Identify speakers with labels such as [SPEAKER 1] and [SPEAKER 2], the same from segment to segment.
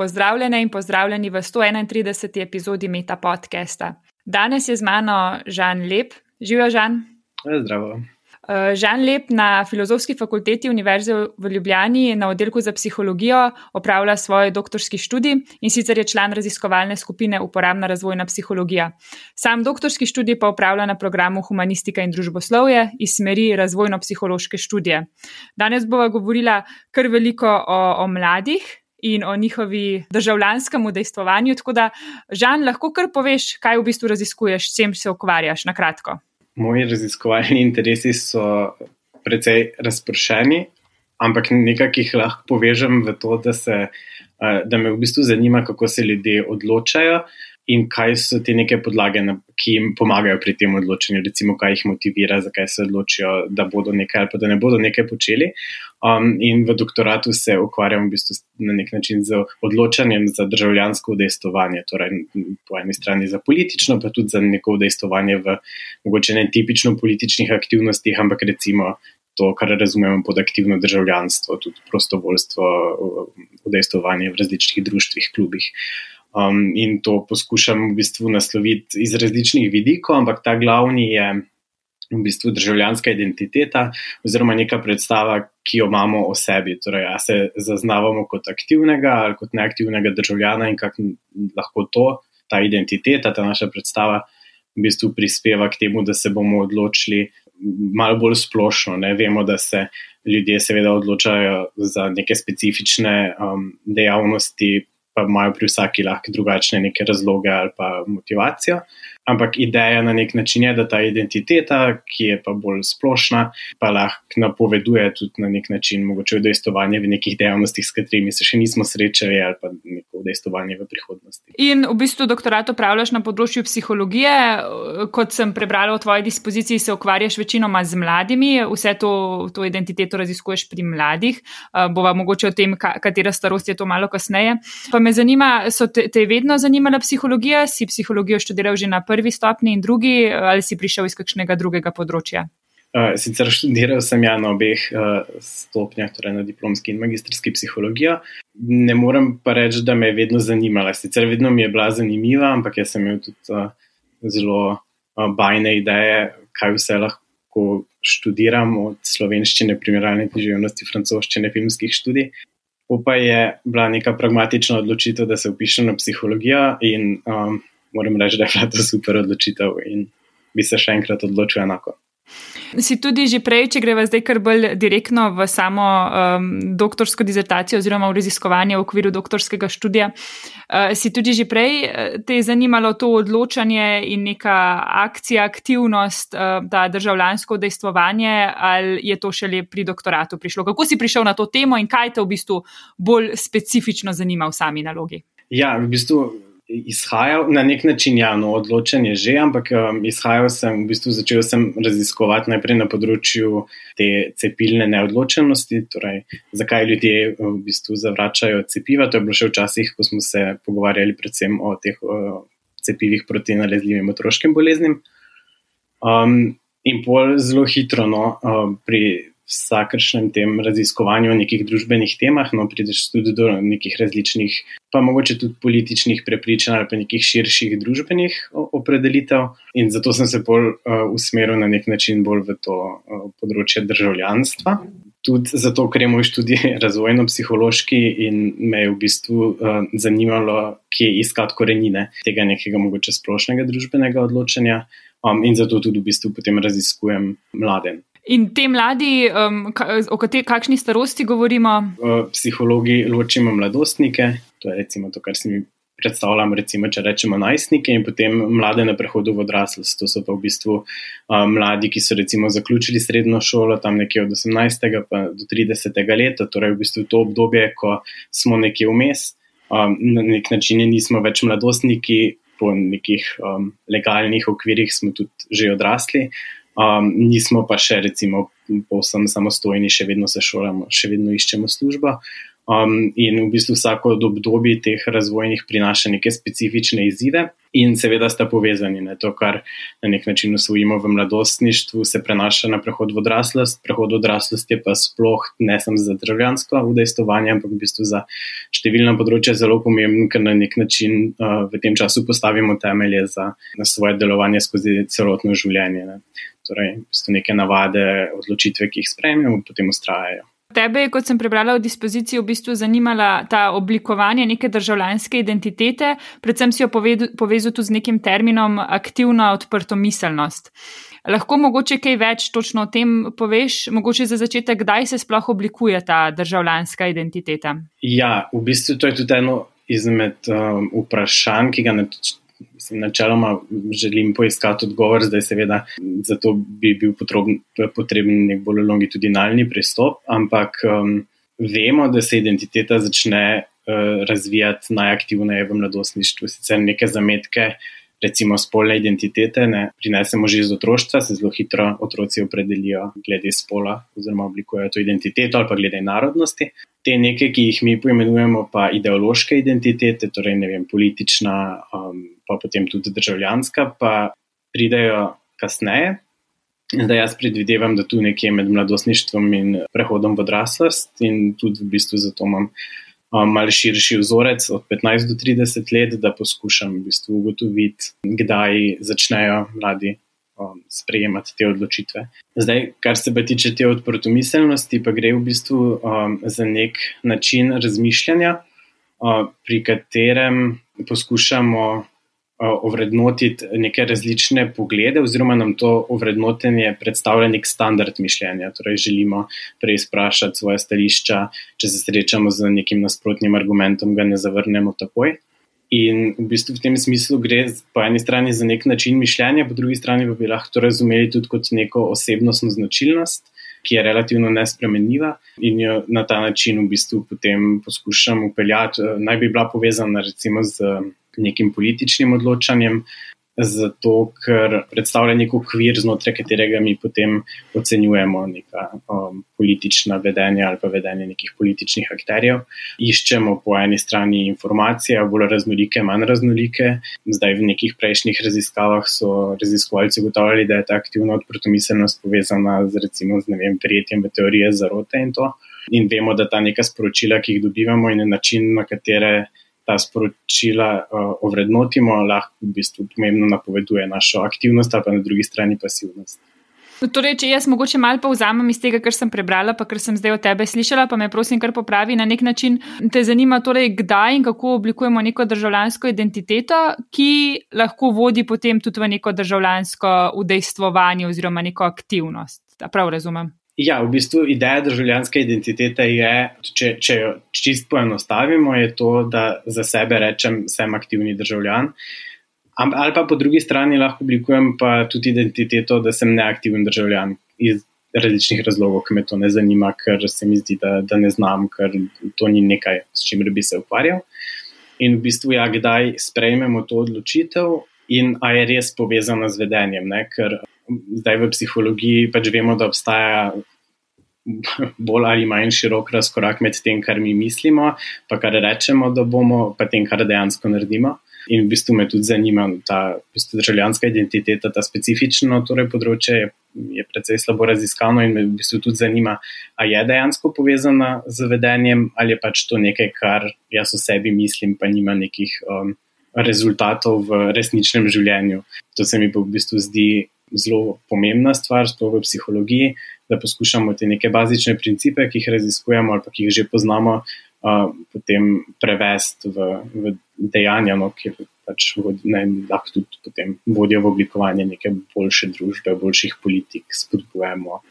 [SPEAKER 1] Pozdravljene in pozdravljeni v 131. epizodi Meta podcasta. Danes je z mano Žan Lep. Živijo, Žan?
[SPEAKER 2] Zdravo.
[SPEAKER 1] Eh, Žan Lep na Filozofski fakulteti Univerze v Ljubljani na oddelku za psihologijo opravlja svoj doktorski študij in sicer je član raziskovalne skupine Uporabna razvojna psihologija. Sam doktorski študij pa opravlja na programu Humanistika in družboslovje iz smeri razvojno-psihološke študije. Danes bova govorila kar veliko o, o mladih. In o njihovi državljanskem udejstvovanju. Tako da, Žan, lahko kar poveš, kaj v bistvu raziskuješ, s čim se ukvarjaš, na kratko
[SPEAKER 2] moji raziskovalni interesi so precej razpršeni, ampak nekaj jih lahko povežem v to, da, se, eh, da me v bistvu zanima, kako se ljudje odločajo in kaj so te neke podlage, ki jim pomagajo pri tem odločanju, recimo, kaj jih motivira, zakaj se odločijo, da bodo nekaj ali pa da ne bodo nekaj počeli. Um, in v doktoratu se ukvarjam v bistvu na nek način z odločanjem za državljansko udejstovanje, torej po eni strani za politično, pa tudi za neko udejstovanje v mogoče ne tipično političnih aktivnostih, ampak recimo. To, kar razumemo pod aktivno državljanstvo, tudi prostovoljstvo, udejstovanje v različnih društvih, klubih. Um, in to poskušam v bistvu nasloviti iz različnih vidikov, ampak ta glavni je v bistvu državljanska identiteta oziroma neka predstava, ki jo imamo o sebi. Torej, a se zaznavamo kot aktivnega ali kot neaktivnega državljana in kako lahko to, ta identiteta, ta naša predstava, v bistvu prispeva k temu, da se bomo odločili malo bolj splošno. Ne? Vemo, da se ljudje seveda odločajo za neke specifične um, dejavnosti pa imajo pri vsaki lahko drugačne neke razloge ali pa motivacijo. Ampak ideja na nek način je, da ta identiteta, ki je pa bolj splošna, pa lahko napoveduje tudi na nek način mogoče udejstovanje v nekih dejavnostih, s katerimi se še nismo srečali, ali pa neko udejstovanje v prihodnosti.
[SPEAKER 1] In v bistvu doktorat opravljaš na področju psihologije. Kot sem prebrala v tvoji dispoziciji, se ukvarjaš večinoma z mladimi, vse to, to identiteto raziskuješ pri mladih. Bova mogoče o tem, katera starost je to malo kasneje. Pa me zanima, so te, te vedno zanimala psihologija, si psihologijo študiral že na prvi stopni in drugi, ali si prišel iz kakšnega drugega področja?
[SPEAKER 2] Uh, sicer študiral sem ja na obeh uh, stopnjah, torej na diplomski in magistrski psihologijo. Ne morem pa reči, da me je vedno zanimala. Sicer vedno mi je bila zanimiva, ampak jaz sem imel tudi uh, zelo uh, bajne ideje, kaj vse lahko študiram, od slovenščine, primerjalne književnosti, francoščine, filmskih študij. Pa je bila neka pragmatična odločitev, da se upišem na psihologijo, in um, moram reči, da je bila to super odločitev, in bi se še enkrat odločil enako.
[SPEAKER 1] Si tudi že prej, če greva zdaj kar bolj direktno v samo um, doktorsko dizertacijo oziroma v raziskovanje v okviru doktorskega študija, uh, si tudi že prej uh, te je zanimalo to odločanje in neka akcija, aktivnost, uh, ta državljansko dejstvovanje, ali je to šele pri doktoratu prišlo? Kako si prišel na to temo in kaj te v bistvu bolj specifično zanima v sami nalogi?
[SPEAKER 2] Ja, v bistvu izhajal na nek način, ja, no, odločen je že, ampak um, izhajal sem, v bistvu začel sem raziskovati najprej na področju te cepilne neodločenosti, torej zakaj ljudje v bistvu zavračajo cepiva. To je bilo še včasih, ko smo se pogovarjali predvsem o teh o cepivih proti nalezljivim otroškim boleznim. Um, in pol zelo hitro, no, um, pri vsakršnem tem raziskovanju o nekih družbenih temah, no, prideš tudi do nekih različnih, pa mogoče tudi političnih prepričanj ali pa nekih širših družbenih opredelitev. In zato sem se bolj uh, usmeril na nek način bolj v to uh, področje državljanstva. Tudi zato, ker je moj študij razvojno-psihološki in me je v bistvu uh, zanimalo, kje iskati korenine tega nekega mogoče splošnega družbenega odločanja. Um, in zato tudi v bistvu potem raziskujem mlade.
[SPEAKER 1] In te mladi, um, o kateri, kakšni starosti govorimo?
[SPEAKER 2] Psihologi ločimo mladostnike, to je recimo to, kar si mi predstavljam, recimo, če rečemo najstnike in potem mlade na prehodu v odraslost. To so pa v bistvu um, mladi, ki so recimo zaključili srednjo šolo tam nekje od 18. pa do 30. leta, torej v bistvu to obdobje, ko smo nekje vmes, um, na nek način nismo več mladostniki, po nekih um, legalnih okvirih smo tudi že odrasli um, nismo pa še, recimo, povsem samostojni, še vedno se šolamo, še vedno iščemo službo. Um, in v bistvu vsako od obdobij teh razvojnih prinaša neke specifične izzive, in seveda sta povezani. Ne? To, kar na nek način usvojimo v mladostništvu, se prenaša na prehod v odraslost. Prehod v odraslost je pa sploh ne samo za državljansko udejstovanje, ampak v bistvu za številna področja zelo pomemben, ker na nek način uh, v tem času postavimo temelje za svoje delovanje skozi celotno življenje. Ne? Torej, v bistvu neke navade, odločitve, ki jih sprejmemo, potem ustrajajo.
[SPEAKER 1] Tebe, kot sem prebrala v dispoziciji, v bistvu zanimala ta oblikovanje neke državljanske identitete, predvsem si jo povezal tudi z nekim terminom aktivna odprtomiselnost. Lahko mogoče kaj več točno o tem poveš, mogoče za začetek, kdaj se sploh oblikuje ta državljanska identiteta?
[SPEAKER 2] Ja, v bistvu to je tudi eno izmed um, vprašanj, ki ga mislim, načeloma želim poiskati odgovor, zdaj seveda za to bi bil potreben nek bolj longitudinalni pristop, ampak um, vemo, da se identiteta začne uh, razvijati najaktivneje v mladostništvu, sicer neke zametke. Recimo, spolne identitete ne, prinesemo že iz otroštva, se zelo hitro otroci opredelijo glede spola, oziroma oblikujejo to identiteto ali pa glede narodnosti te neke, ki jih mi poimenujemo, pa ideološke identitete, torej ne vem, politična, um, pa potem tudi državljanska, pa pridejo kasneje. Zdaj jaz predvidevam, da tu nekje med mladostništvom in prehodom v odraslost, in tudi v bistvu zato imam um, malo širši vzorec od 15 do 30 let, da poskušam v bistvu ugotoviti, kdaj začnejo mladi um, sprejemati te odločitve. Zdaj, kar se pa tiče te odprtomiselnosti, pa gre v bistvu um, za nek način razmišljanja, uh, pri katerem poskušamo ovrednotiti neke različne poglede, oziroma nam to ovrednotenje predstavlja nek standard mišljenja. Torej, želimo preizprašati svoje stališča, če se srečamo z nekim nasprotnim argumentom, ga ne zavrnemo takoj. In v bistvu v tem smislu gre po eni strani za nek način mišljenja, po drugi strani pa bi lahko to razumeli tudi kot neko osebnostno značilnost, ki je relativno nespremenljiva in jo na ta način v bistvu potem poskušam upeljati. Naj bi bila povezana recimo z nekim političnim odločanjem, zato ker predstavlja nek okvir, znotraj katerega mi potem ocenjujemo neka um, politična vedenja ali pa vedenje nekih političnih akterjev. Iščemo po eni strani informacije, bolj raznolike, manj raznolike. Zdaj v nekih prejšnjih raziskavah so raziskovalci ugotavljali, da je ta aktivna odprtomiselnost povezana z recimo z prijetjem v teorije zarote in to. In vemo, da ta neka sporočila, ki jih dobivamo in način, na katere ta sporočila uh, ovrednotimo, lahko v bistvu pomembno napoveduje našo aktivnost, pa na drugi strani pasivnost.
[SPEAKER 1] Torej, če jaz mogoče malo povzamem iz tega, kar sem prebrala, pa kar sem zdaj od tebe slišala, pa me prosim, kar popravi na nek način. Te zanima, torej, kdaj in kako oblikujemo neko državljansko identiteto, ki lahko vodi potem tudi v neko državljansko udejstvovanje oziroma neko aktivnost. Prav razumem.
[SPEAKER 2] Ja, v bistvu ideja državljanske identitete je, če, če jo čist poenostavimo, je to, da za sebe rečem, sem aktivni državljan. Ali pa po drugi strani lahko oblikujem pa tudi identiteto, da sem neaktiven državljan iz različnih razlogov, ker me to ne zanima, ker se mi zdi, da, da ne znam, ker to ni nekaj, s čimer bi se ukvarjal. In v bistvu, ja, kdaj sprejmemo to odločitev in a je res povezana z vedenjem, ne? ker zdaj v psihologiji pač vemo, da obstaja bolj ali manj širok razkorak med tem, kar mi mislimo, pa kar rečemo, da bomo, pa tem, kar dejansko naredimo. In v bistvu me tudi zanima ta v bistvu, državljanska identiteta, ta specifično torej, področje je, je precej slabo raziskano in me v bistvu tudi zanima, ali je dejansko povezana z vedenjem ali je pač to nekaj, kar jaz o sebi mislim, pa nima nekih um, rezultatov v resničnem življenju. To se mi pa v bistvu zdi zelo pomembna stvar, sploh v psihologiji, da poskušamo te neke bazične principe, ki jih raziskujemo ali pa ki jih že poznamo, uh, potem prevesti v, v dejanja, no, ki pač ne, lahko tudi potem vodijo v oblikovanje neke boljše družbe, boljših politik, spodbujamo.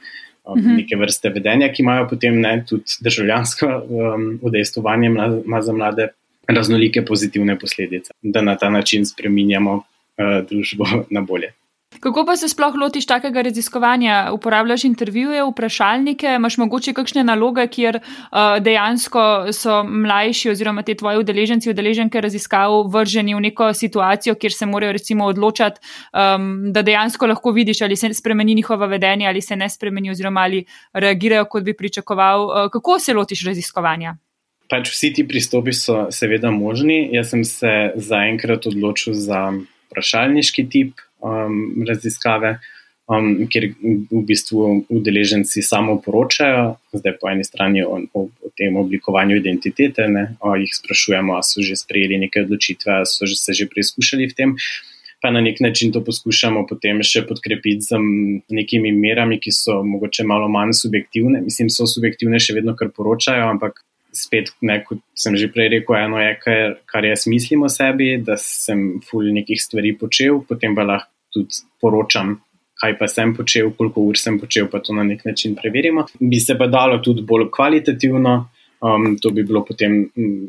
[SPEAKER 2] Mhm. Neke vrste vedenja, ki imajo potem ne, tudi državljansko um, udejstvovanje ima za mlade raznolike pozitivne posledice, da na ta način spreminjamo uh, družbo na bolje.
[SPEAKER 1] Kako pa se sploh lotiš takega raziskovanja? Uporabljaš intervjuje, vprašalnike, imaš mogoče kakšne naloge, kjer uh, dejansko so mlajši oziroma te tvoji udeleženci, udeleženke raziskav vrženi v neko situacijo, kjer se morajo recimo odločati, um, da dejansko lahko vidiš, ali se spremeni njihova vedenje ali se ne spremeni oziroma ali reagirajo, kot bi pričakoval. Uh, kako se lotiš raziskovanja?
[SPEAKER 2] pač vsi ti pristopi so seveda možni. Jaz sem se zaenkrat odločil za vprašalniški tip um, raziskave, um, kjer v bistvu udeleženci samo poročajo, zdaj po eni strani o, o, o tem oblikovanju identitete, ne, o jih sprašujemo, ali so že sprejeli neke odločitve, ali so že, se že preizkušali v tem. Pa na nek način to poskušamo potem še podkrepiti z nekimi merami, ki so mogoče malo manj subjektivne. Mislim, so subjektivne, še vedno kar poročajo, ampak spet, ne, kot sem že prej rekel, eno je, kar, kar jaz mislim o sebi, da sem ful nekih stvari počel, potem pa lahko tudi poročam, kaj pa sem počel, koliko ur sem počel, pa to na nek način preverimo. Bi se pa dalo tudi bolj kvalitativno, um, to bi bilo potem. Um,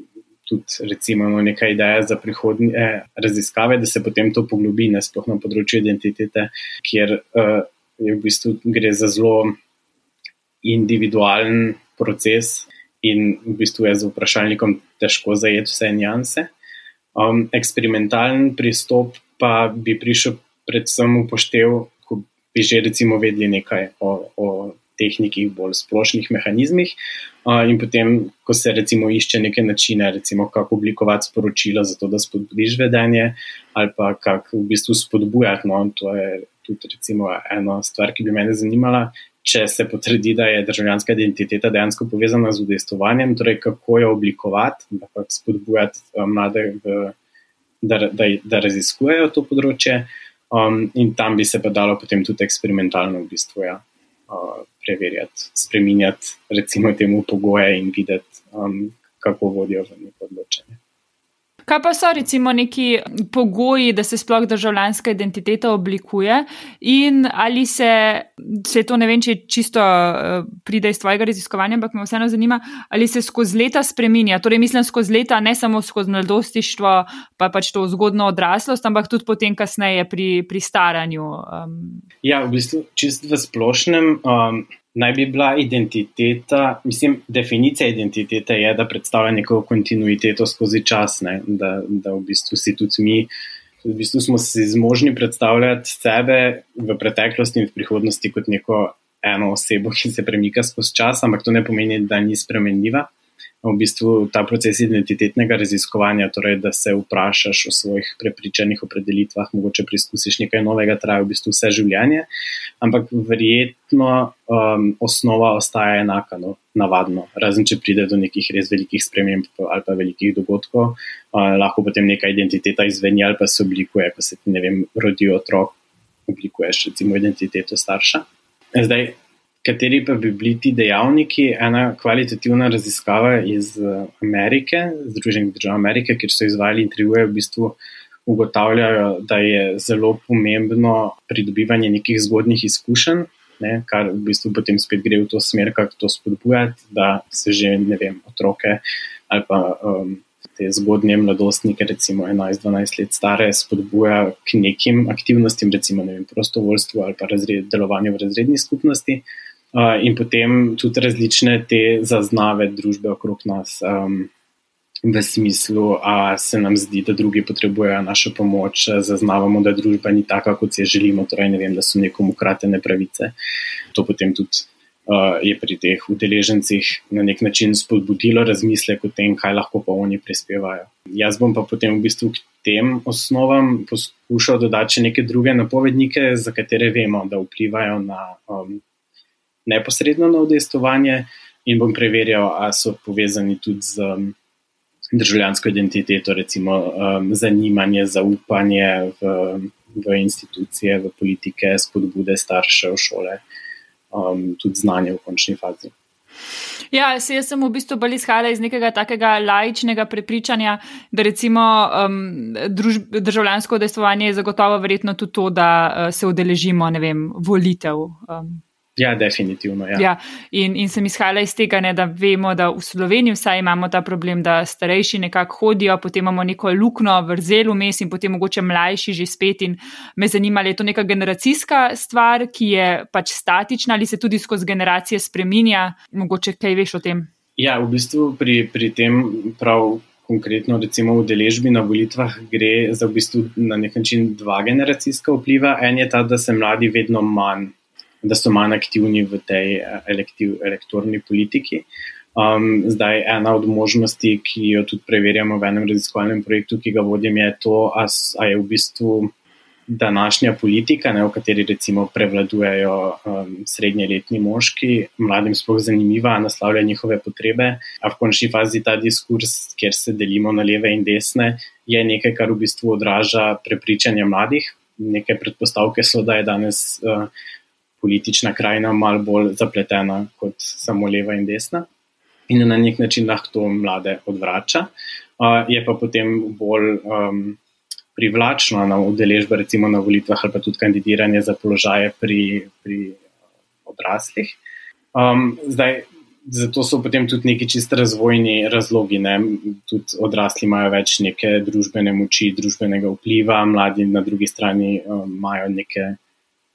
[SPEAKER 2] Tudi, recimo, no, neka ideja za prihodnje eh, raziskave, da se potem to poglobi, ne sploh na področju identitete, kjer uh, v bistvu gre za zelo individualen proces, in v bistvu je z vprašalnikom težko zajeti vse nianse. Um, eksperimentalen pristop pa bi prišel predvsem upoštev, ko bi že recimo vedeli nekaj o, o teh nekih bolj splošnih mehanizmih. Uh, in potem, ko se recimo išče neke načine, recimo kako oblikovati sporočila, zato da spodbudiš vedenje, ali pa kako v bistvu spodbujati. No, to je tudi recimo ena stvar, ki bi me zanimala če se potrdi, da je državljanska identiteta dejansko povezana z udejstovanjem, torej kako jo oblikovati, da pa spodbujati eh, mlade, da, da, da raziskujejo to področje. Um, in tam bi se pa dalo potem tudi eksperimentalno v bistvu ja, uh, preverjati, spremenjati, recimo, temu pogoje in videti, um, kako vodijo v neko odločanje.
[SPEAKER 1] Kaj pa so recimo neki pogoji, da se sploh državljanska identiteta oblikuje, in ali se, se to ne vem, če čisto uh, pride iz tvojega raziskovanja, ampak me vseeno zanima, ali se skozi leta spremenja. Torej, mislim skozi leta, ne samo skozi mladostištvo, pa pač to zgodno odraslost, ampak tudi potem, kasneje pri, pri staranju. Um.
[SPEAKER 2] Ja, v bistvu, čisto v splošnem. Um naj bi bila identiteta, mislim, definicija identitete je, da predstavlja neko kontinuiteto skozi čas, ne? da, da v bistvu si tudi mi. V bistvu smo si zmožni predstavljati sebe v preteklosti in v prihodnosti kot neko eno osebo, ki se premika skozi čas, ampak to ne pomeni, da ni spremenljiva v bistvu ta proces identitetnega raziskovanja, torej da se vprašaš o svojih prepričanih opredelitvah, mogoče preizkusiš nekaj novega, traja v bistvu vse življenje, ampak verjetno um, osnova ostaja enaka, no, navadno, razen če pride do nekih res velikih sprememb ali pa velikih dogodkov, uh, lahko potem neka identiteta izveni ali pa se oblikuje, ko se ti, ne vem, rodi otrok, oblikuješ recimo identiteto starša. Zdaj, Kateri pa bi bili ti dejavniki? Ena kvalitativna raziskava iz eh, Amerike, Združenih držav Amerike, kjer so izvajali intervjuje, v bistvu ugotavljajo, da je zelo pomembno pridobivanje nekih zgodnih izkušenj, ne, kar v bistvu potem spet gre v to smer, kako to spodbujati, da se že ne vem, otroke ali pa um, te zgodnje mladostnike, recimo 11-12 let stare, spodbuja k nekim aktivnostim, recimo ne vem, prostovoljstvu ali pa razred, delovanju v razredni skupnosti in potem tudi različne te zaznave družbe okrog nas, um, v smislu, da se nam zdi, da drugi potrebujejo našo pomoč, zaznavamo, da družba ni taka, kot si želimo, torej vem, da so nekomu kratene pravice. To potem tudi. Uh, je pri teh udeležencih na nek način spodbudilo razmislek o tem, kaj lahko pa oni prispevajo. Jaz bom pa potem v bistvu k tem osnovam poskušal dodati še neke druge napovednike, za katere vemo, da vplivajo na um, neposredno na udejstvovanje in bom preverjal, ali so povezani tudi z um, državljansko identiteto, recimo um, zanimanje, zaupanje v, v institucije, v politike, spodbude staršev, šole, um, tudi znanje v končni fazi.
[SPEAKER 1] Ja, se jaz sem v bistvu bolj izhajala iz nekega takega laičnega prepričanja, da recimo um, druž, državljansko udejstvovanje je zagotovo verjetno tudi to, da uh, se udeležimo, ne vem, volitev. Um.
[SPEAKER 2] Ja, definitivno. Ja.
[SPEAKER 1] Ja, in, in sem izhajala iz tega, ne, da vemo, da v Sloveniji vsaj imamo ta problem, da starejši nekako hodijo, potem imamo neko luknjo, vrzel vmes in potem mogoče mlajši že spet. In me zanima, ali je to neka generacijska stvar, ki je pač statična ali se tudi skozi generacije spreminja. Mogoče kaj veš o tem?
[SPEAKER 2] Ja, v bistvu pri, pri tem prav. Konkretno, recimo v deležbi na volitvah gre za v bistvu na nek način dva generacijska vpliva. En je ta, da se mladi vedno manj da so manj aktivni v tej eh, elektiv, elektorni politiki. Um, zdaj, ena od možnosti, ki jo tudi preverjamo v enem raziskovalnem projektu, ki ga vodim, je to, ali je v bistvu današnja politika, ne, v kateri recimo prevladujejo um, srednjeletni moški, mladim sploh zanimiva, naslavlja njihove potrebe, a v končni fazi ta diskurs, kjer se delimo na leve in desne, je nekaj, kar v bistvu odraža prepričanje mladih. Neke predpostavke so, da je danes uh, politična krajina malo bolj zapletena kot samo leva in desna in na nek način lahko to mlade odvrača. Uh, je pa potem bolj um, privlačno na udeležbo, recimo na volitvah ali pa tudi kandidiranje za položaje pri, pri odraslih. Um, zdaj, zato so potem tudi neki čisto razvojni razlogi. Ne? Tudi odrasli imajo več neke družbene moči, družbenega vpliva, mladi na drugi strani um, imajo neke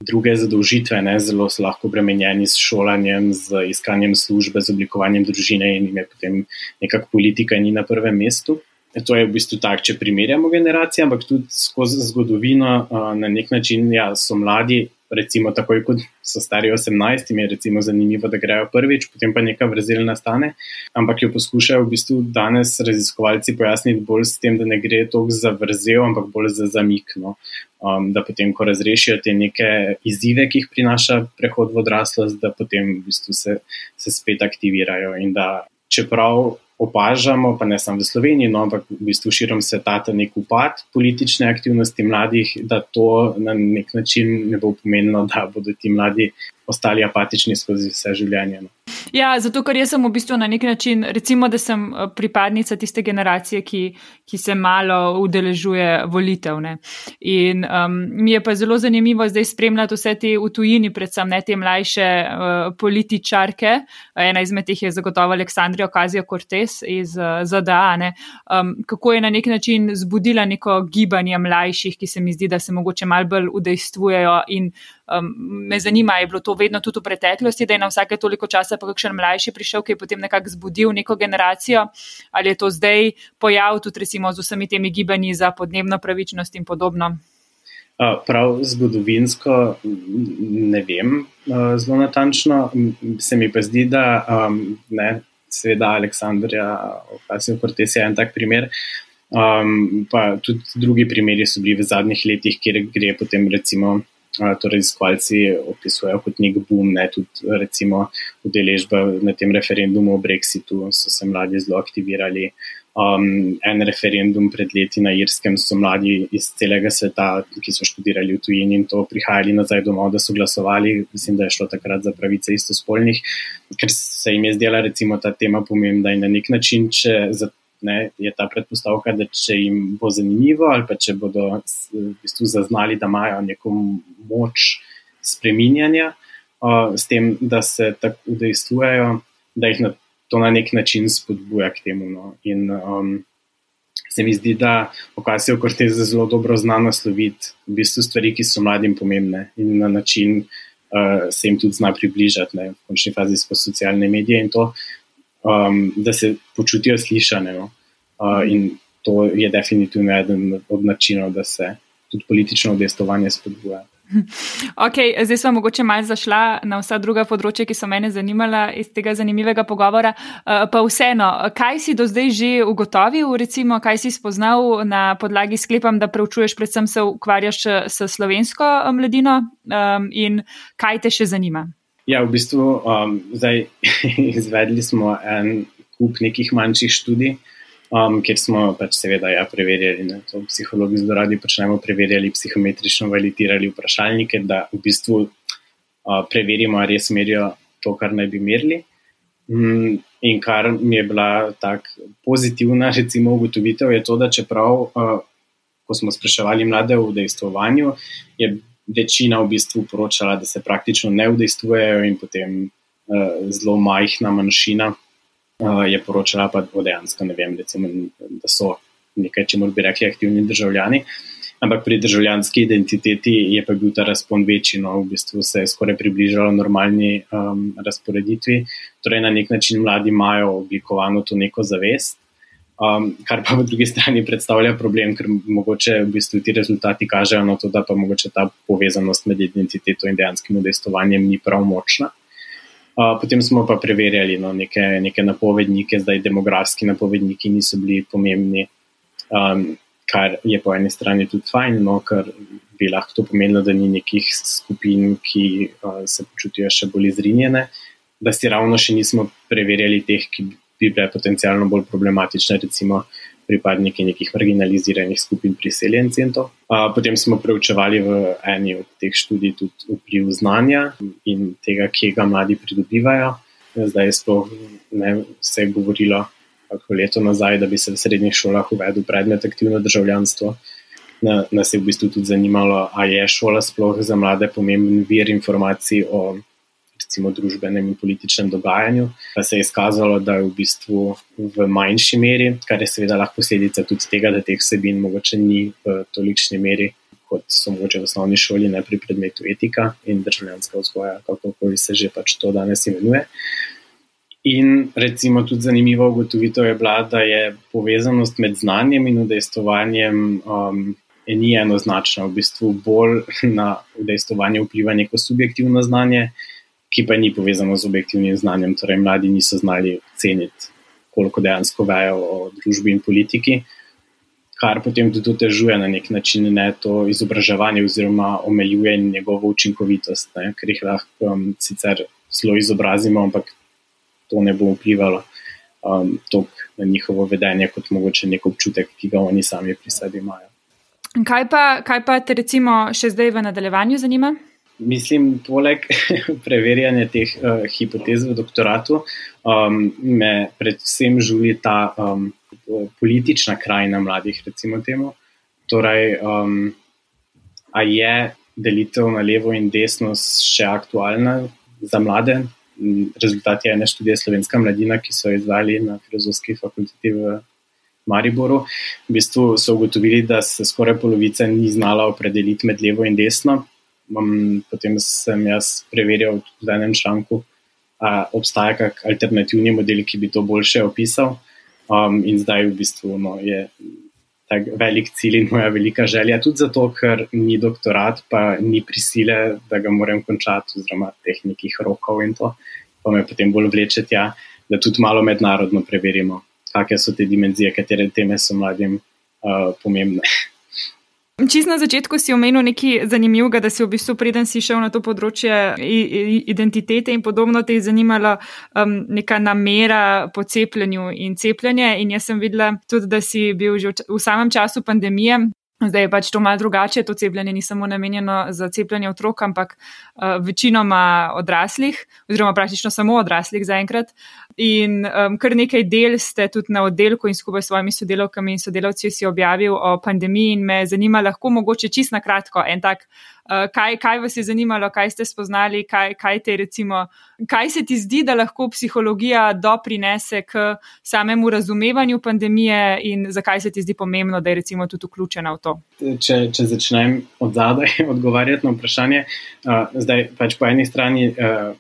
[SPEAKER 2] druge zadolžitve, ne? zelo so lahko obremenjeni s šolanjem, z iskanjem službe, z oblikovanjem družine in jim je potem nekako politika ni na prvem mestu. To je v bistvu tako, če primerjamo generacije, ampak tudi skozi zgodovino na nek način ja, so mladi, recimo takoj, kot so stari 18, jim je recimo zanimivo, da grejo prvič, potem pa neka vrzel nastane. Ampak jo poskušajo v bistvu danes raziskovalci pojasniti bolj s tem, da ne gre toliko za vrzel, ampak bolj za zamik. No. Um, da potem, ko razrešijo te neke izzive, ki jih prinaša prehod v odraslost, da potem v bistvu se, se spet aktivirajo in da čeprav opažamo, pa ne samo v Sloveniji, no, ampak v bistvu širom sveta, ta nek upad politične aktivnosti mladih, da to na nek način ne bo pomenilo, da bodo ti mladi ostali apatični skozi vse življenje. No.
[SPEAKER 1] Ja, zato ker jaz sem v bistvu na nek način, recimo, da sem eh, pripadnica tiste generacije, ki, ki se malo udeležuje volitev. Ne. In um, mi je pa zelo zanimivo zdaj spremljati vse te v tujini, predvsem ne te mlajše uh, političarke. Ena izmed teh je zagotovo Aleksandrija Okazijo Cortez iz uh, ZDA. Um, kako je na nek način zbudila neko gibanje mlajših, ki se mi zdi, da se mogoče mal bolj udejstvujejo in um, me zanima, je bilo to vedno tudi v preteklosti, da je na vsake toliko časa pa kakšen mlajši prišel, ki je potem nekako zbudil neko generacijo, ali je to zdaj pojav tudi recimo z vsemi temi gibanji za podnebno pravičnost in podobno.
[SPEAKER 2] Prav zgodovinsko ne vem zelo natančno, se mi pa zdi, da ne, seveda Aleksandrija, Okasijo Kortes je en tak primer, um, pa tudi drugi primeri so bili v zadnjih letih, kjer gre potem recimo torej raziskovalci opisujejo kot nek boom, ne tudi recimo udeležba na tem referendumu o Brexitu, so se mladi zelo aktivirali. Um, en referendum pred leti na Irskem so mladi iz celega sveta, ki so študirali v tujini in to prihajali nazaj domov, da so glasovali. Mislim, da je šlo takrat za pravice istospolnih, ker se jim je zdela recimo ta tema pomembna in na nek način, če za ne, je ta predpostavka, da če jim bo zanimivo ali pa če bodo v bistvu zaznali, da imajo neko moč spreminjanja uh, s tem, da se tako udejstvujejo, da jih na, to na nek način spodbuja k temu. No. In um, se mi zdi, da okasijo Cortez zelo dobro zna nasloviti v bistvu stvari, ki so mladim pomembne in na način uh, se jim tudi zna približati, ne, v končni fazi skozi socialne medije in to um, da se počutijo slišane. No? Uh, in to je definitivno eden od načinov, da se tudi politično udestovanje spodbuja.
[SPEAKER 1] Ok, zdaj smo mogoče malo zašla na vsa druga področja, ki so mene zanimala iz tega zanimivega pogovora. Uh, pa vseeno, kaj si do zdaj že ugotovil, recimo, kaj si spoznal na podlagi sklepam, da preučuješ, predvsem se ukvarjaš s slovensko mladino um, in kaj te še zanima?
[SPEAKER 2] Ja, v bistvu um, zdaj izvedli smo en kup nekih manjših študij, um, kjer smo pač seveda ja, preverjali, da to psihologi zelo radi počnemo, preverjali psihometrično, validirali vprašalnike, da v bistvu uh, preverimo, ali res merijo to, kar naj bi merili. Um, in kar mi je bila tako pozitivna, recimo, ugotovitev, je to, da čeprav, uh, ko smo spraševali mlade v dejstvovanju, je večina v bistvu poročala, da se praktično ne udejstvujejo, in potem uh, zelo majhna manjšina uh, je poročala, pa dejansko ne vem, recimo, da so nekaj, če moramo bi rekli, aktivni državljani. Ampak pri državljanski identiteti je pa bil ta razpon večji, no, v bistvu se je skoraj približalo normalni um, razporeditvi. Torej, na nek način mladi imajo oblikovano to neko zavest, Um, kar pa po drugi strani predstavlja problem, ker mogoče v bistvu ti rezultati kažejo na to, da pa mogoče ta povezanost med identiteto in dejanskim udejstovanjem ni prav močna. Uh, potem smo pa preverjali no, neke, neke napovednike, zdaj demografski napovedniki niso bili pomembni, um, kar je po eni strani tudi fajn, no, ker bi lahko to pomenilo, da ni nekih skupin, ki uh, se počutijo še bolj izrinjene, da si ravno še nismo preverjali teh, ki bi bile potencialno bolj problematične, recimo pripadniki nekih marginaliziranih skupin priseljencev. Potem smo preučevali v eni od teh študij tudi vpliv znanja in tega, kje ga mladi pridobivajo. Zdaj je sploh ne vse govorilo, kako leto nazaj, da bi se v srednjih šolah uvedel predmet aktivno državljanstvo. Nas je v bistvu tudi zanimalo, ali je šola sploh za mlade pomemben vir informacij o recimo, družbenem in političnem dogajanju, pa se je izkazalo, da je v bistvu v manjši meri, kar je seveda lahko posledica tudi tega, da teh vsebin mogoče ni v tolikšni meri, kot so mogoče v osnovni šoli, ne pri predmetu etika in državljanska vzgoja, kako se že pač to danes imenuje. In recimo tudi zanimiva ugotovitev je bila, da je povezanost med znanjem in udejstovanjem. Um, Ni enoznačna, v bistvu bolj na udejstovanje vpliva neko subjektivno znanje, ki pa ni povezano z objektivnim znanjem. Torej, mladi niso znali ceniti, koliko dejansko vejo o družbi in politiki, kar potem tudi otežuje na nek način ne, to izobraževanje, oziroma omejuje njegovo učinkovitost, ne, ker jih lahko um, sicer zelo izobrazimo, ampak to ne bo vplivalo um, na njihovo vedenje, kot mogoče nek občutek, ki ga oni sami pri sebi imajo.
[SPEAKER 1] Kaj pa, kaj pa te recimo še zdaj v nadaljevanju zanima?
[SPEAKER 2] Mislim, poleg preverjanja teh uh, hipotez v doktoratu, um, me predvsem žuli ta um, politična krajina mladih, recimo temu. Torej, um, a je delitev na levo in desno še aktualna za mlade? Rezultat je ene študije Slovenska mladina, ki so izvali na filozofski fakulteti v Mariboru. V bistvu so ugotovili, da se skoraj polovica ni znala opredeliti med levo in desno um, potem sem jaz preveril v enem članku, da obstaja kak alternativni model, ki bi to boljše opisal. Um, in zdaj v bistvu no, je tak velik cilj in moja velika želja, tudi zato, ker ni doktorat, pa ni prisile, da ga moram končati, oziroma teh nekih rokov in to, pa me potem bolj vleče tja, da tudi malo mednarodno preverimo, kakšne so te dimenzije, katere teme so mladim uh, pomembne.
[SPEAKER 1] Čist na začetku si omenil nekaj zanimivega, da si v bistvu preden si šel na to področje identitete in podobno, te je zanimala um, neka namera po cepljenju in cepljenje. In jaz sem videla tudi, da si bil že v samem času pandemije Zdaj je pač to malo drugače, to cepljenje ni samo namenjeno za cepljenje otrok, ampak uh, večinoma odraslih, oziroma praktično samo odraslih zaenkrat. In um, kar nekaj del ste tudi na oddelku in skupaj s svojimi sodelavkami in sodelavci si objavil o pandemiji in me zanima, lahko mogoče čist na kratko en tak kaj, kaj vas je zanimalo, kaj ste spoznali, kaj, kaj, te, recimo, kaj se ti zdi, da lahko psihologija doprinese k samemu razumevanju pandemije in zakaj se ti zdi pomembno, da je recimo tudi vključena v to?
[SPEAKER 2] Če, če začnem od zadaj odgovarjati na vprašanje, uh, zdaj pač po eni strani, uh,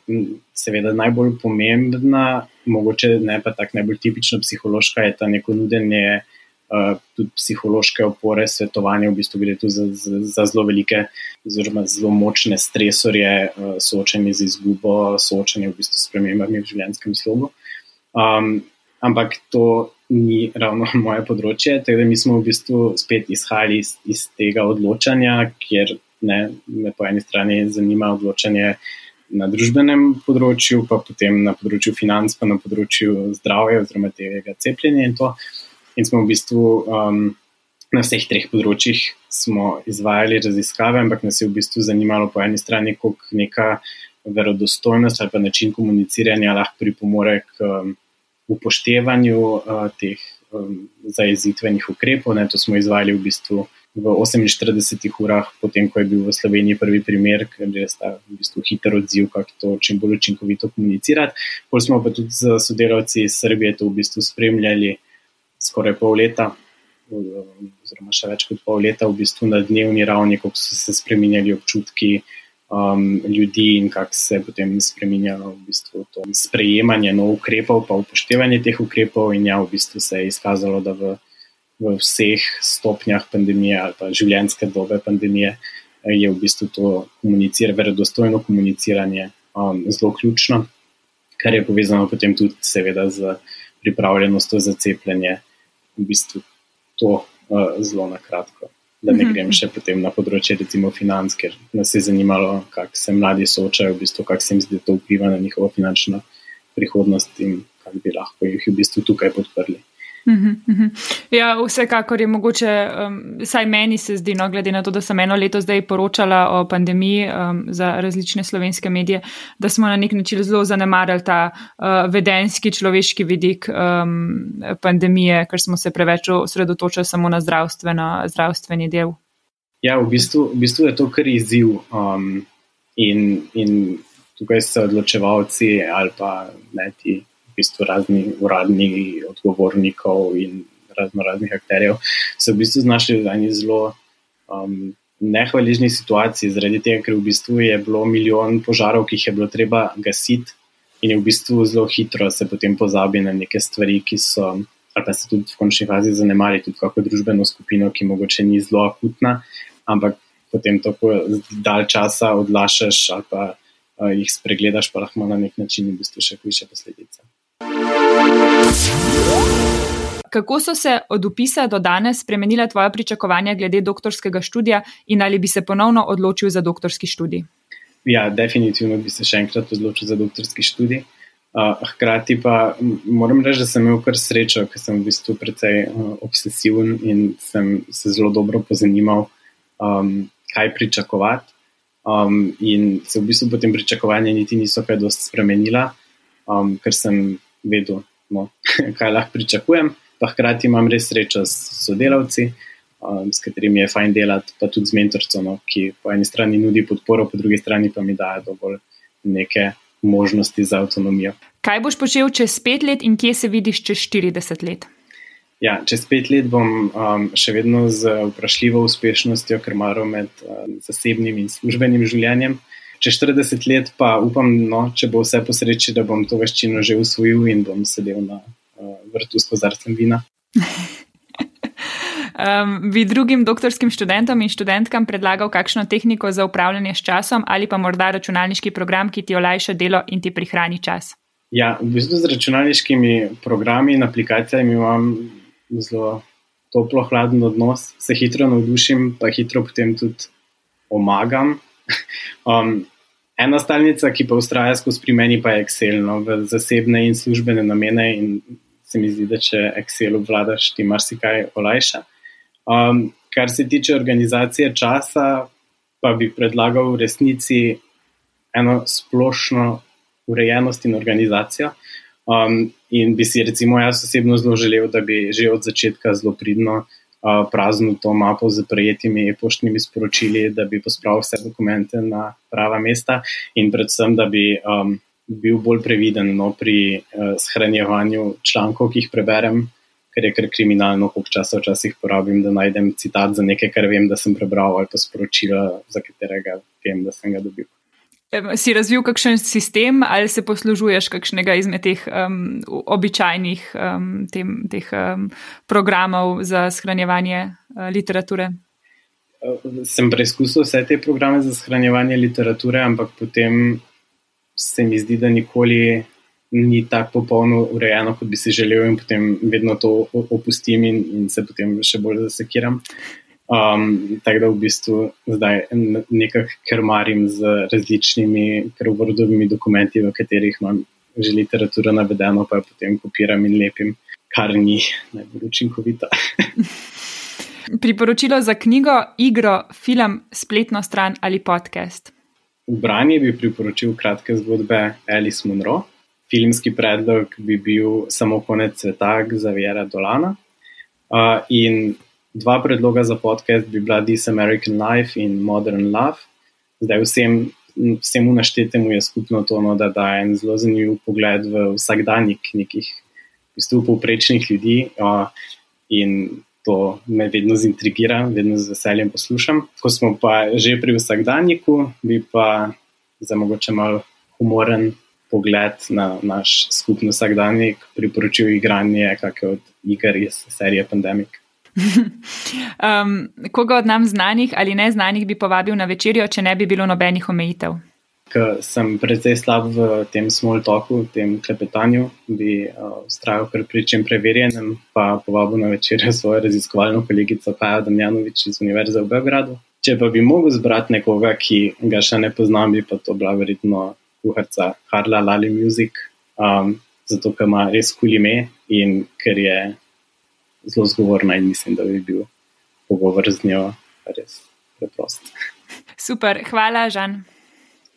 [SPEAKER 2] seveda najbolj pomembna, mogoče ne pa tako najbolj tipično psihološka, je ta neko nudenje. Uh, tudi psihološke opore, svetovanje, v bistvu gre tu za, za, za zelo velike, zelo, zelo močne stresorje, uh, soočanje z izgubo, soočanje v bistvu s premembami v življenjskem slogu. Um, ampak to ni ravno moje področje, tako da mi smo v bistvu spet izhajali iz, iz tega odločanja, kjer ne, me po eni strani zanima odločanje na družbenem področju, pa potem na področju financ, pa na področju zdravja oziroma tega cepljenja in to in smo v bistvu um, na vseh treh področjih izvajali raziskave, ampak nas je v bistvu zanimalo po eni strani, kako neka verodostojnost ali pa način komuniciranja lahko pripomore k um, upoštevanju uh, teh um, zajezitvenih ukrepov. Ne, to smo izvajali v bistvu. V 48 urah, potem ko je bil v Sloveniji prvi primer, ker je sta v bistvu hiter odziv, kako to čim bolj učinkovito komunicirati. Pol smo pa tudi z sodelavci iz Srbije to v bistvu spremljali skoraj pol leta, oziroma še več kot pol leta, v bistvu na dnevni ravni, kako so se spremenjali občutki um, ljudi in kako se je potem spremenjalo v bistvu to sprejemanje novih ukrepov, pa upoštevanje teh ukrepov. In ja, v bistvu se je izkazalo, da v, v vseh stopnjah pandemije ali pa življenjske dobe pandemije je v bistvu to komuniciranje, verodostojno komuniciranje um, zelo ključno. kar je povezano potem tudi seveda z pripravljenostjo za cepljenje. V bistvu to uh, zelo na kratko. Da ne mhm. grem še potem na področje, recimo, financ, ker nas je zanimalo, kako se mladi soočajo, v bistvu, kako se jim zdi, da to vpliva na njihovo finančno prihodnost in kako bi lahko jih v bistvu tukaj podprli.
[SPEAKER 1] Ja, vsekakor je mogoče, um, saj meni se zdi, no, glede na to, da sem eno leto zdaj poročala o pandemiji um, za različne slovenske medije, da smo na nek način zelo zanemarjali ta uh, vedenski človeški vidik um, pandemije, ker smo se preveč osredotočili samo na zdravstveni del.
[SPEAKER 2] Ja, v bistvu, v bistvu je to kar izziv um, in, in tukaj so odločevalci ali pa ne ti v bistvu razni uradni odgovornikov in razno raznih akterjev, se v bistvu znašli v eni zelo um, nehvaližni situaciji, zaradi tega, ker v bistvu je bilo milijon požarov, ki jih je bilo treba gasiti, in je v bistvu zelo hitro se potem pozabi na neke stvari, ki so, ali pa se tudi v končni fazi zanemari, tudi kako družbeno skupino, ki mogoče ni zelo akutna, ampak potem tako dalj časa odlašaš ali pa uh, jih spregledaš, pa lahko na nek način v bistvu še hujše posledice.
[SPEAKER 1] Kako so se od upisa do danes spremenila tvoja pričakovanja glede doktorskega študija in ali bi se ponovno odločil za doktorski študij?
[SPEAKER 2] Ja, definitivno bi se še enkrat odločil za doktorski študij. Uh, hkrati pa moram reči, da sem imel kar srečo, ker sem v bistvu precej uh, obsesiven in sem se zelo dobro pozanimal, um, kaj pričakovati. Um, in se v bistvu potem pričakovanja niti niso kaj dosti spremenila, um, ker sem vedel, no, kaj lahko pričakujem. Pa hkrati imam res srečo s sodelavci, um, s katerimi je fajn delati, pa tudi z mentorcem, no, ki po eni strani nudi podporo, po drugi strani pa mi daje dovolj neke možnosti za avtonomijo.
[SPEAKER 1] Kaj boš počel čez pet let in kje se vidiš čez 40 let?
[SPEAKER 2] Ja, čez pet let bom um, še vedno z vprašljivo uspešnostjo krmaril med um, zasebnim in službenim življenjem čez 40 let pa upam, no, če bo vse posreči, da bom to veščino že usvojil in bom sedel na vrtu s kozarcem vina.
[SPEAKER 1] Um, bi drugim doktorskim študentom in študentkam predlagal kakšno tehniko za upravljanje s časom ali pa morda računalniški program, ki ti olajša delo in ti prihrani čas?
[SPEAKER 2] Ja, v bistvu z računalniškimi programi in aplikacijami imam zelo toplo, hladen odnos, se hitro navdušim, pa hitro potem tudi omagam. Um, Ena stalnica, ki pa ustraja skozi pri meni, pa je Excel, no, v zasebne in službene namene. In se mi zdi, da če Excel obvladaš, ti marsikaj olajša. Um, kar se tiče organizacije časa, pa bi predlagal v resnici eno splošno urejenost in organizacijo. Um, in bi si, recimo, jaz osebno zelo želel, da bi že od začetka zelo pridno prazno to mapo z prejetimi poštnimi sporočili, da bi pospravil vse dokumente na prava mesta in predvsem, da bi um, bil bolj previden no, pri uh, shranjevanju člankov, ki jih preberem, ker je kar kriminalno, koliko časa včasih porabim, da najdem citat za nekaj, kar vem, da sem prebral ali pa sporočila, za katerega vem, da sem ga dobil.
[SPEAKER 1] Si razvil kakšen sistem ali se poslužuješ kakšnega izmed teh um, običajnih um, tem, teh, um, programov za shranjevanje uh, literature?
[SPEAKER 2] Sem preizkusil vse te programe za shranjevanje literature, ampak potem se mi zdi, da nikoli ni tako popolno urejeno, kot bi si želel, in potem vedno to opustim in, in se potem še bolj zasekiram. Um, tako da v bistvu zdaj nekako krmarim z različnimi krvodovimi dokumenti, v katerih imam že literaturo navedeno, pa jo potem kopiram in lepim, kar ni najbolj učinkovito.
[SPEAKER 1] Priporočilo za knjigo, igro, film, spletno stran ali podcast.
[SPEAKER 2] V branje bi priporočil kratke zgodbe Alice Munro. Filmski predlog bi bil samo konec sveta, Zavira Dolana. Uh, in dva predloga za podcast bi bila This American Life in Modern Love. Zdaj vsem, vsemu naštetemu je skupno to, no, da daje en zelo zanimiv pogled v vsakdanjik nekih v bistvu povprečnih ljudi uh, in to me vedno zintrigira, vedno z veseljem poslušam. Ko smo pa že pri vsakdanjiku, bi pa za mogoče mal humoren pogled na naš skupni vsakdanjik priporočil igranje kakšne od iger iz serije Pandemic.
[SPEAKER 1] um, koga od nam znanih ali neznanih bi povabil na večerjo, če ne bi bilo nobenih omejitev?
[SPEAKER 2] Ker sem precej slab v tem small talku, v tem klepetanju, bi uh, kar pri čem preverjenem, pa povabil na večer svojo raziskovalno kolegico Paja Damjanovič iz Univerze v Beogradu. Če pa bi mogel zbrati nekoga, ki ga še ne poznam, bi pa to bila verjetno kuharca Harla Lali Music, um, zato ker ima res kul ime in ker je zelo zgovorna in mislim, da bi bil pogovor z njo res preprost.
[SPEAKER 1] Super, hvala, Žan.